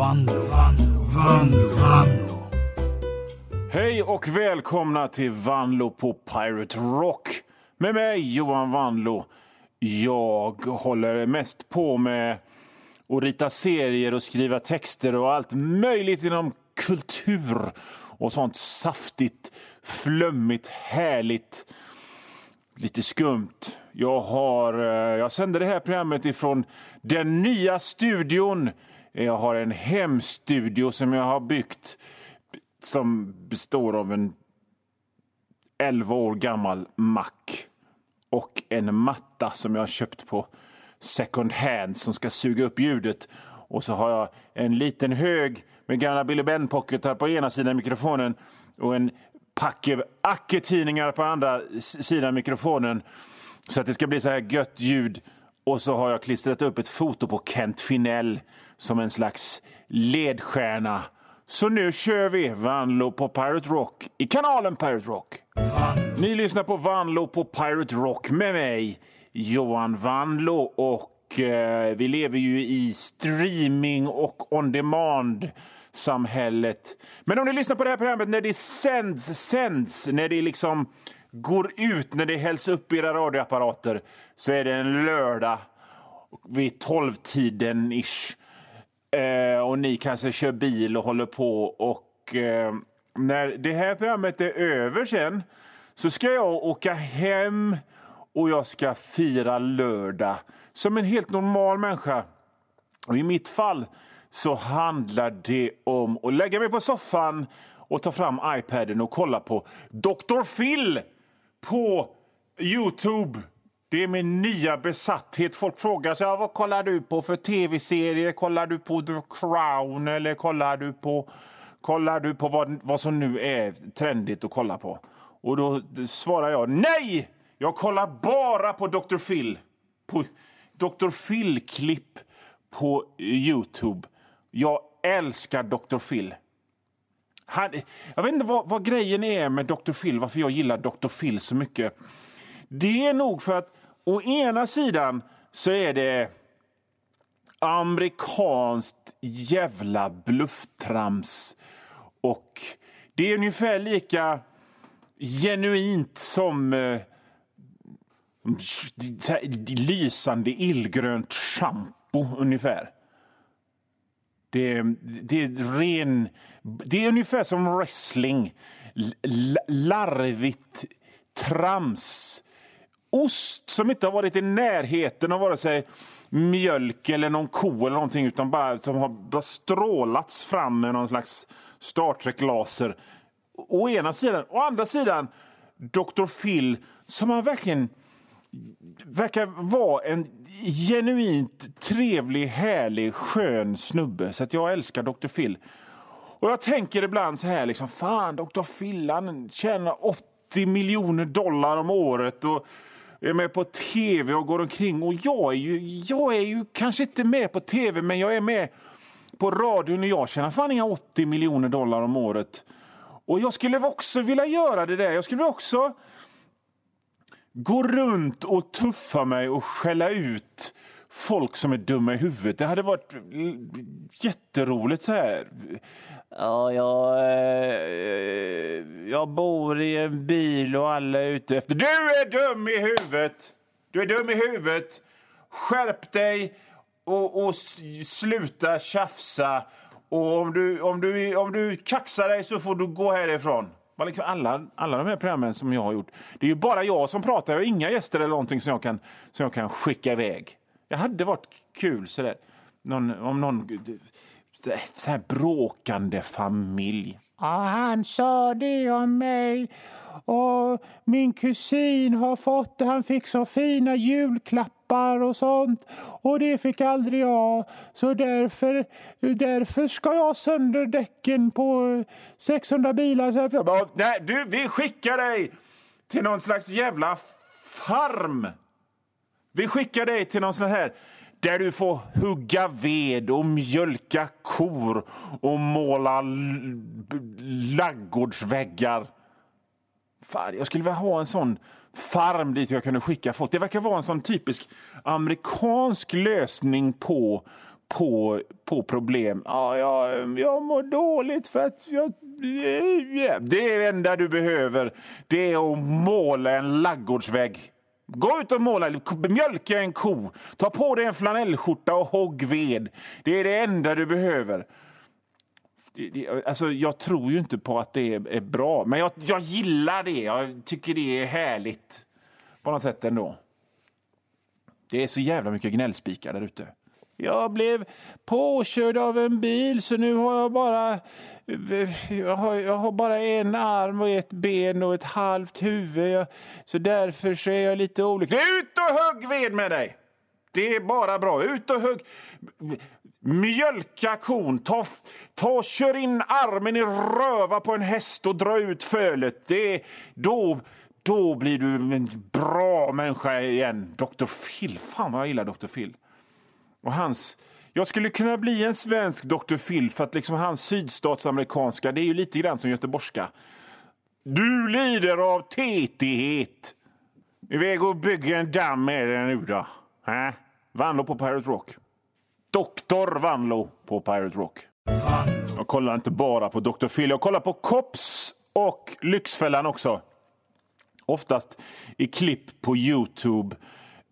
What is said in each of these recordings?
Vanlo, Vanlo, Vanlo, Vanlo. Hej och välkomna till Vanlo på Pirate Rock. Med mig Johan Vanlo. Jag håller mest på med att rita serier och skriva texter och allt möjligt inom kultur och sånt saftigt, flummigt, härligt, lite skumt. Jag, har, eh, jag sänder det här programmet ifrån den nya studion. Jag har en hemstudio som jag har byggt som består av en 11 år gammal mack och en matta som jag har köpt på second hand som ska suga upp ljudet. Och så har jag en liten hög med gamla Billy Ben-pocketar på ena sidan mikrofonen och en packe Acke-tidningar på andra sidan mikrofonen så att det ska bli så här gött ljud. Och så har jag klistrat upp ett foto på Kent Finell som en slags ledstjärna. Så nu kör vi Vanlo på Pirate Rock i kanalen Pirate Rock. Ni lyssnar på Vanlo på Pirate Rock med mig, Johan Vanlo. Och eh, vi lever ju i streaming och on demand samhället. Men om ni lyssnar på det här programmet när det sänds, sänds, när det liksom går ut, när det hälls upp i era radioapparater så är det en lördag vid tolvtiden ish. Eh, och ni kanske kör bil och håller på. Och eh, när det här programmet är över sen så ska jag åka hem och jag ska fira lördag som en helt normal människa. Och I mitt fall så handlar det om att lägga mig på soffan och ta fram iPaden och kolla på Dr. Phil på Youtube. Det är min nya besatthet. Folk frågar sig vad kollar du på för tv-serier. Kollar du på The Crown eller kollar du på, kollar du på vad, vad som nu är trendigt att kolla på? Och då svarar jag nej! Jag kollar bara på Dr. Phil. På Dr. Phil-klipp på Youtube. Jag älskar Dr. Phil. Han, jag vet inte vad, vad, grejen är med Dr. Phil, varför jag gillar Dr. Phil så mycket. Det är nog för att å ena sidan så är det amerikanskt jävla blufftrams. Och det är ungefär lika genuint som eh, lysande illgrönt schampo ungefär. Det, det, är ren... Det är ungefär som wrestling. L larvigt trams. Ost som inte har varit i närheten av vare sig mjölk eller någon ko eller någonting utan bara som har bara strålats fram med någon slags Star Trek-laser. Å ena sidan. Å andra sidan Dr. Phil som han verkligen verkar vara en genuint trevlig, härlig, skön snubbe. Så att jag älskar Dr. Phil. Och jag tänker ibland så här, liksom, fan Dr. Phil han tjänar 80 miljoner dollar om året och är med på tv och går omkring. Och jag är ju, jag är ju kanske inte med på tv, men jag är med på radion och jag tjänar fan inga 80 miljoner dollar om året. Och jag skulle också vilja göra det där. Jag skulle också gå runt och tuffa mig och skälla ut folk som är dumma i huvudet. Det hade varit jätteroligt så här. Ja, jag, eh, jag bor i en bil och alla är ute efter... Du är dum i huvudet! Du är dum i huvudet! Skärp dig och, och sluta tjafsa. Och om du, om, du, om du kaxar dig så får du gå härifrån. Liksom alla, alla de här programmen som jag har gjort. Det är ju bara jag som pratar. Jag har inga gäster eller någonting som jag kan, som jag kan skicka iväg. Det hade varit kul sådär. Någon, om någon så här bråkande familj. Ja, han sa det om mig. Och min kusin har fått det. Han fick så fina julklappar och sånt. Och det fick aldrig jag. Så därför, därför ska jag sönder däcken på 600 bilar. Så nej, du, vi skickar dig till någon slags jävla farm. Vi skickar dig till någon sån här där du får hugga ved och mjölka kor och måla laggårdsväggar. Fan, jag skulle vilja ha en sån farm dit jag kunde skicka folk. Det verkar vara en sån typisk amerikansk lösning på på, på problem. Ja, jag, jag mår dåligt för att jag... Det är det enda du behöver. Det är att måla en laggårdsvägg. Gå ut och måla, mjölka en ko, ta på dig en flanellskjorta och hogg ved. Det är det enda du behöver. Alltså, jag tror ju inte på att det är bra, men jag, jag gillar det. Jag tycker det är härligt på något sätt ändå. Det är så jävla mycket gnällspikar där ute. Jag blev påkörd av en bil så nu har jag bara jag har, jag har bara en arm och ett ben och ett halvt huvud. Jag, så därför så är jag lite olycklig. Ut och hugg ved med dig! Det är bara bra. Ut och hugg. Mjölka kon. Ta, ta, kör in armen i röva på en häst och dra ut fölet. Det, då, då blir du en bra människa igen. Dr. Phil. Fan vad jag gillar Dr. Phil. Och hans... Jag skulle kunna bli en svensk Dr. Phil för att liksom hans sydstatsamerikanska det är ju lite grann som göteborgska. Du lider av tetighet. Iväg och bygga en damm med dig nu då. Äh? Vanlo på Pirate Rock. Doktor Vanlo på Pirate Rock. Jag kollar inte bara på Dr. Phil, jag kollar på Kops och Lyxfällan också. Oftast i klipp på Youtube.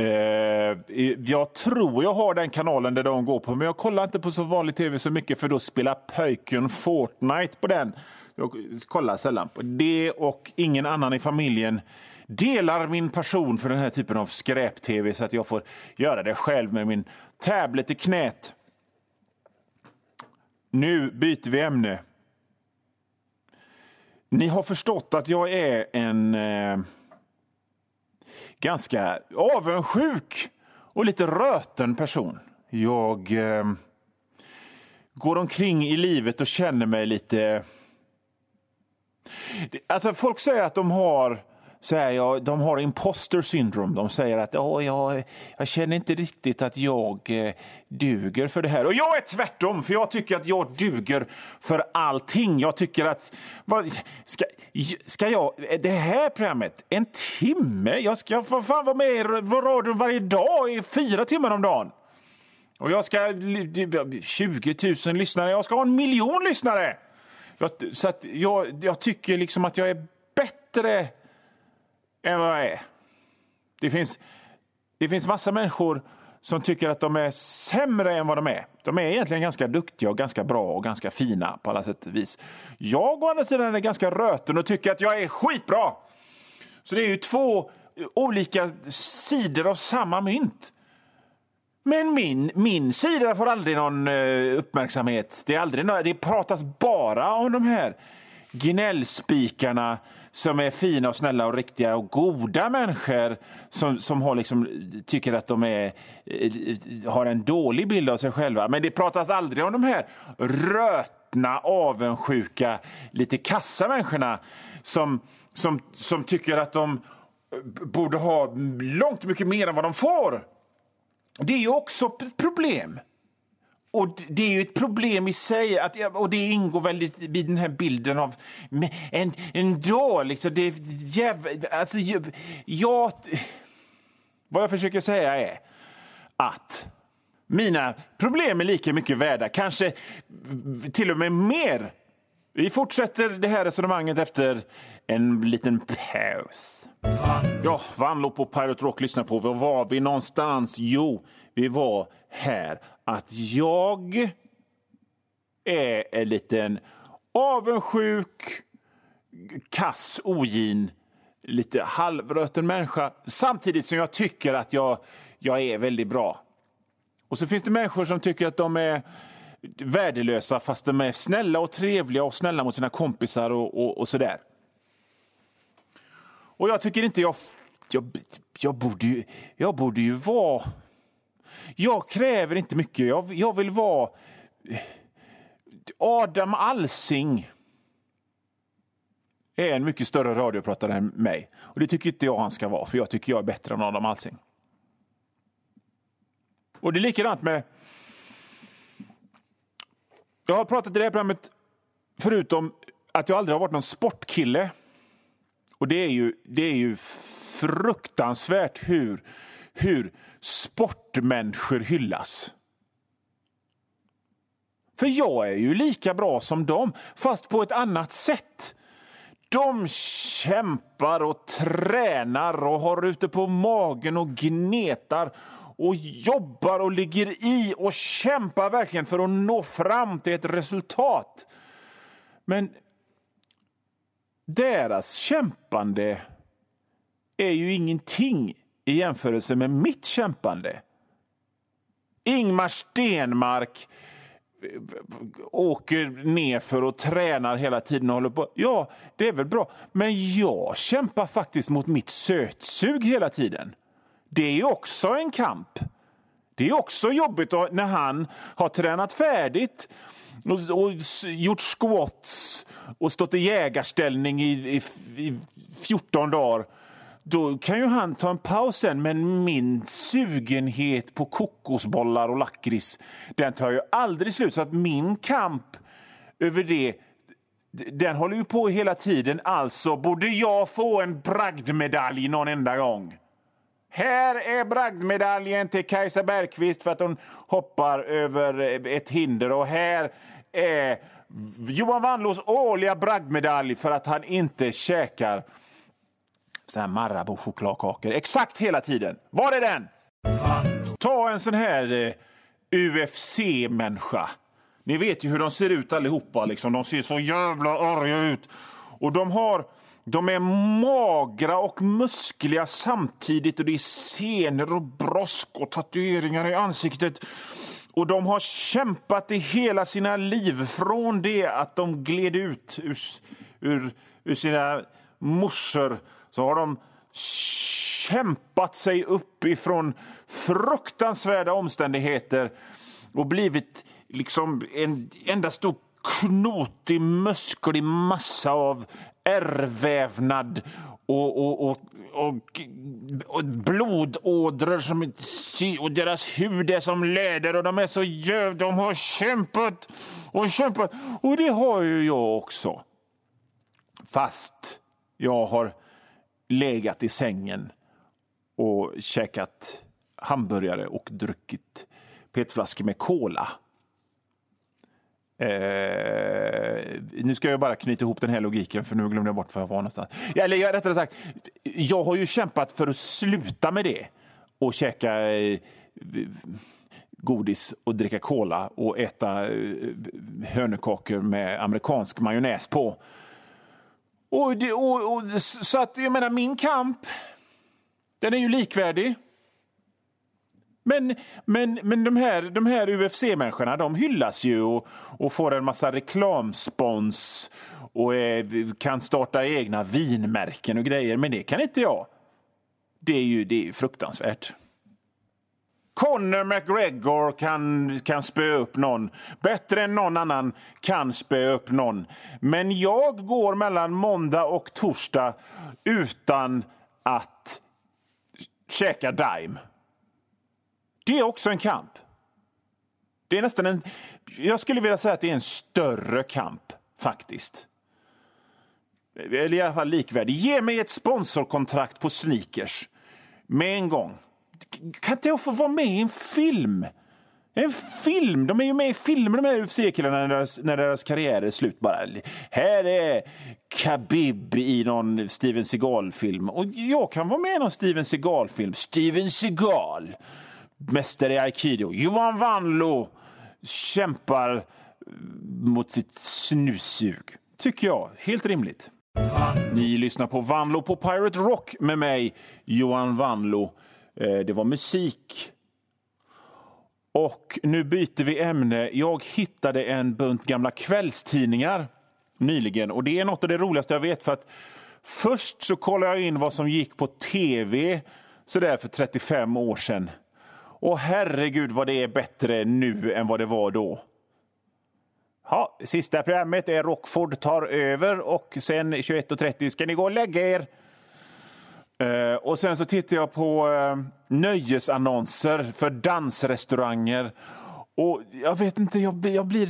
Eh, jag tror jag har den kanalen där de går på, men jag kollar inte på så vanlig tv så mycket för då spelar pöjken Fortnite på den. Jag kollar sällan på det och ingen annan i familjen delar min passion för den här typen av skräp-tv så att jag får göra det själv med min tablet i knät. Nu byter vi ämne. Ni har förstått att jag är en eh, ganska avundsjuk och lite röten person. Jag eh, går omkring i livet och känner mig lite... Alltså folk säger att de har så är jag, de har imposter syndrome. De säger att oh, jag, jag känner inte riktigt att jag eh, duger för det här. Och jag är tvärtom, för jag tycker att jag duger för allting. Jag tycker att... Vad, ska, ska jag... Det här programmet, en timme? Jag ska för fan vara med i radion varje dag i fyra timmar om dagen. Och jag ska... 20 000 lyssnare. Jag ska ha en miljon lyssnare! Jag, så att jag, jag tycker liksom att jag är bättre än vad jag är. Det finns, det finns massa människor som tycker att de är sämre än vad de är. De är egentligen ganska duktiga och ganska bra och ganska fina på alla sätt och vis. Jag å andra sidan är ganska röten och tycker att jag är skitbra. Så det är ju två olika sidor av samma mynt. Men min, min sida får aldrig någon eh, uppmärksamhet. Det, är aldrig, det pratas bara om de här gnällspikarna som är fina och snälla och riktiga och goda människor som, som har liksom, tycker att de är, eh, har en dålig bild av sig själva. Men det pratas aldrig om de här rötna, avundsjuka, lite kassa människorna som, som, som tycker att de borde ha långt mycket mer än vad de får. Det är ju också ett problem. Och Det är ju ett problem i sig, att, och det ingår väl i den här bilden av en, en dag. Liksom, det jäv, alltså, jag, vad jag försöker säga är att mina problem är lika mycket värda, kanske till och med mer. Vi fortsätter det här resonemanget efter en liten paus. Ja, Vanlo på Pirate Rock lyssnar på. Var var vi någonstans? Jo, vi var här att jag är en liten avundsjuk, kass, ogin, lite halvröten människa samtidigt som jag tycker att jag, jag är väldigt bra. Och så finns det människor som tycker att de är värdelösa fast de är snälla och trevliga och snälla mot sina kompisar och, och, och sådär. Och jag tycker inte jag... Jag, jag, borde, ju, jag borde ju vara jag kräver inte mycket. Jag, jag vill vara Adam Alsing är en mycket större radiopratare än mig. Och Det tycker inte jag han ska vara, för jag tycker jag är bättre än Adam Alsing. Och det är likadant med... Jag har pratat i det här programmet förut om att jag aldrig har varit någon sportkille. Och det är ju, det är ju fruktansvärt hur hur sportmänniskor hyllas. För jag är ju lika bra som dem, fast på ett annat sätt. De kämpar och tränar och har ute på magen och gnetar och jobbar och ligger i och kämpar verkligen för att nå fram till ett resultat. Men deras kämpande är ju ingenting i jämförelse med mitt kämpande. Ingmar Stenmark åker nerför och tränar hela tiden och håller på. Ja, det är väl bra. Men jag kämpar faktiskt mot mitt sötsug hela tiden. Det är också en kamp. Det är också jobbigt när han har tränat färdigt och, och gjort squats och stått i jägarställning i, i, i 14 dagar då kan ju han ta en paus sen, men min sugenhet på kokosbollar och lakrits den tar ju aldrig slut. Så att min kamp över det den håller ju på hela tiden. Alltså borde jag få en bragdmedalj någon enda gång. Här är bragdmedaljen till Kajsa Bergqvist för att hon hoppar över eh, ett hinder. Och här är Johan Wannlås årliga bragdmedalj för att han inte käkar så här Marabou-chokladkakor exakt hela tiden. Var är den? Ta en sån här eh, UFC-människa. Ni vet ju hur de ser ut allihopa. Liksom. De ser så jävla arga ut. Och de har... De är magra och muskliga samtidigt och det är senor och brosk och tatueringar i ansiktet. Och de har kämpat i hela sina liv från det att de gled ut ur, ur, ur sina morsor så har de kämpat sig upp ifrån fruktansvärda omständigheter och blivit liksom en enda stor knotig, musklig massa av ärrvävnad och, och, och, och, och blodådror som, och deras hud är som läder och de är så jäv... De har kämpat och kämpat. Och det har ju jag också. Fast jag har legat i sängen och käkat hamburgare och druckit petflaskor med cola. Eh, nu ska jag bara knyta ihop den här logiken, för nu glömde jag bort var jag var någonstans. Eller rättare sagt, jag har ju kämpat för att sluta med det och käka eh, godis och dricka cola och äta eh, hönökakor med amerikansk majonnäs på. Och, det, och, och, så att jag menar, min kamp, den är ju likvärdig. Men, men, men de här, de här UFC-människorna de hyllas ju och, och, får en massa reklamspons och eh, är, kan starta egna vinmärken och grejer. Men det kan inte jag. Det är ju det är fruktansvärt. Conor McGregor kan, kan spöa upp någon. Bättre än någon annan kan spöa upp någon. Men jag går mellan måndag och torsdag utan att käka Dime. Det är också en kamp. Det är nästan en... Jag skulle vilja säga att det är en större kamp, faktiskt. Eller i alla fall likvärdig. Ge mig ett sponsorkontrakt på sneakers med en gång kan inte jag få vara med i en film? En film! De är ju med i filmer de här UFC-killarna när deras, när deras karriär är slut. Bara. Här är Khabib i någon Steven Seagal-film. Och jag kan vara med i någon Steven Seagal-film. Steven Seagal, mästare i aikido. Johan Wanlo kämpar mot sitt snussug. Tycker jag. Helt rimligt. Ni lyssnar på Vanlo på Pirate Rock med mig, Johan Vanlo. Eh, det var musik. Och nu byter vi ämne. Jag hittade en bunt gamla kvällstidningar nyligen. Och Det är något av det roligaste jag vet. för att Först så kollade jag in vad som gick på tv så där för 35 år sedan. Och herregud vad det är bättre nu än vad det var då. Ja, sista programmet är Rockford tar över och sen 21.30 ska ni gå och lägga er. Eh, och sen så tittar jag på eh, nöjesannonser för dansrestauranger. Och jag vet inte, jag, jag blir...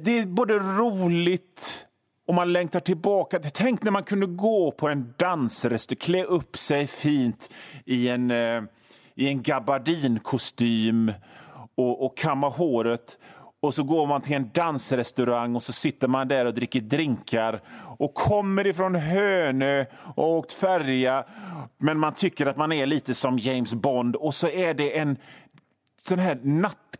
Det är både roligt och man längtar tillbaka. Tänk när man kunde gå på en dansrestaurang, klä upp sig fint i en, eh, i en gabardinkostym och, och kamma håret och så går man till en dansrestaurang och så sitter man där och dricker drinkar och kommer ifrån Hönö och åkt färja. Men man tycker att man är lite som James Bond och så är det en sån här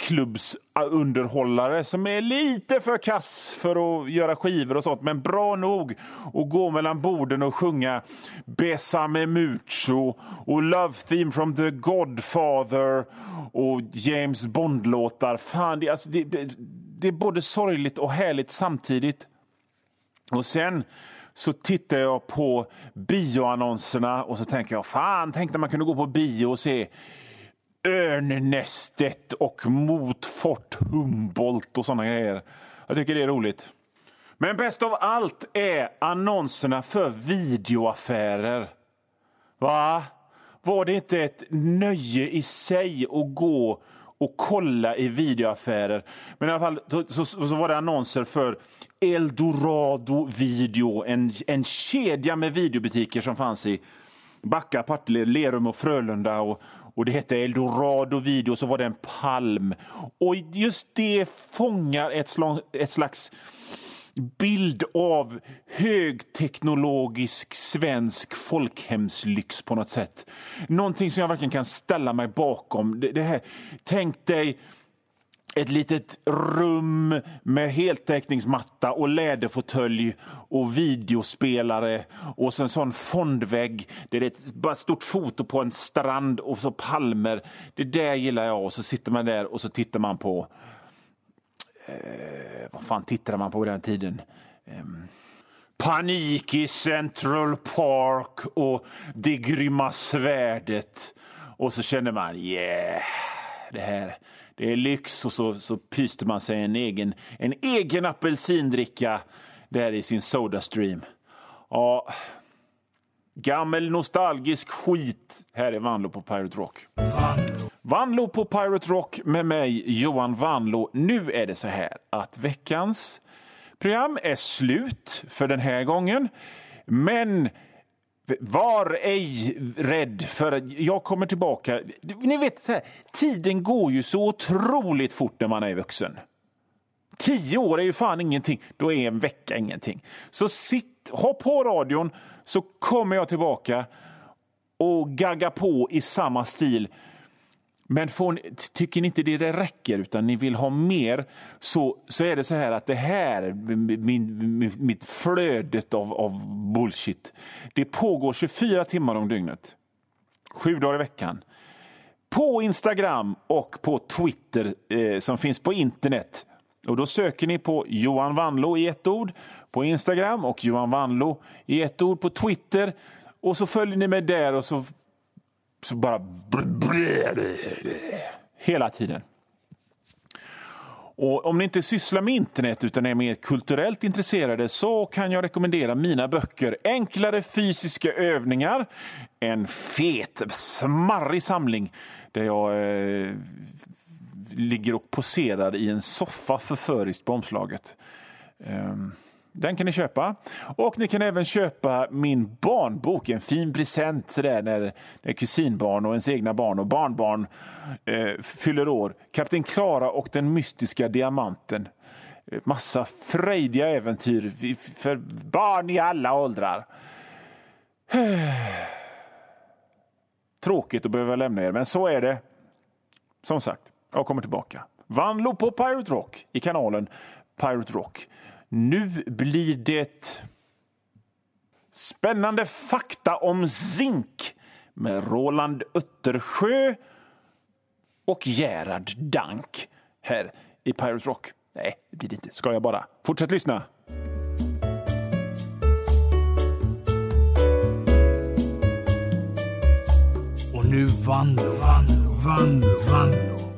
klubbsunderhållare som är lite för kass för att göra skivor och sånt, men bra nog att gå mellan borden och sjunga Besame Mucho och Love Theme from the Godfather och James Bond-låtar. Fan, det, alltså, det, det, det är både sorgligt och härligt samtidigt. Och sen så tittar jag på bioannonserna och så tänker jag fan, tänk när man kunde gå på bio och se Örnnästet och mot Fort Humboldt och såna grejer. Jag tycker det är roligt. Men bäst av allt är annonserna för videoaffärer. Va? Var det inte ett nöje i sig att gå och kolla i videoaffärer? Men i alla fall så, så, så var det annonser för Eldorado Video, en, en kedja med videobutiker som fanns i Backa, Partille, Lerum och Frölunda och, och det hette Eldorado Video, så var det en palm. Och just det fångar ett, slag, ett slags bild av högteknologisk svensk folkhemslyx på något sätt. Någonting som jag verkligen kan ställa mig bakom. Det, det här, tänk dig ett litet rum med heltäckningsmatta och läderfåtölj och videospelare och så en sån fondvägg det är ett bara stort foto på en strand och så palmer. Det där gillar jag. Och så sitter man där och så tittar man på... Eh, vad fan tittade man på den tiden? Eh, Panik i Central Park och Det grymma svärdet. Och så känner man, yeah, det här det är lyx och så, så pyste man sig en egen, en egen apelsindricka där i sin Sodastream. Ja, gammel nostalgisk skit här är Vanlo på Pirate Rock. Vanlo på Pirate Rock med mig, Johan Vanlo. Nu är det så här att veckans program är slut för den här gången. Men var ej rädd, för jag kommer tillbaka. Ni vet, så här, tiden går ju så otroligt fort när man är vuxen. Tio år är ju fan ingenting. Då är en vecka ingenting. Så sitt, ha på radion så kommer jag tillbaka och gagga på i samma stil men får, tycker ni inte det räcker utan ni vill ha mer så, så är det så här att det här, min, mitt flödet av, av bullshit, det pågår 24 timmar om dygnet. Sju dagar i veckan. På Instagram och på Twitter eh, som finns på internet. Och Då söker ni på Johan Vanlo i ett ord på Instagram och Johan Vanlo i ett ord på Twitter. Och så följer ni mig där och så så bara... Hela tiden. Och om ni inte sysslar med internet utan är mer kulturellt intresserade så kan jag rekommendera mina böcker Enklare fysiska övningar. En fet, smarrig samling där jag eh, ligger och poserar i en soffa förföriskt på omslaget. Um. Den kan ni köpa. Och ni kan även köpa min barnbok, en fin present sådär när, när kusinbarn och ens egna barn och barnbarn eh, fyller år. Kapten Klara och den mystiska diamanten. Eh, massa frejdiga äventyr för barn i alla åldrar. Tråkigt att behöva lämna er, men så är det. Som sagt, jag kommer tillbaka. Vanlo på Pirate Rock i kanalen Pirate Rock. Nu blir det spännande fakta om zink med Roland Uttersjö och Gerhard Dank här i Pirate Rock. Nej, det blir det inte. Ska jag bara. Fortsätt lyssna. Och nu Vanlo, Vanlo, Vanlo, Vanlo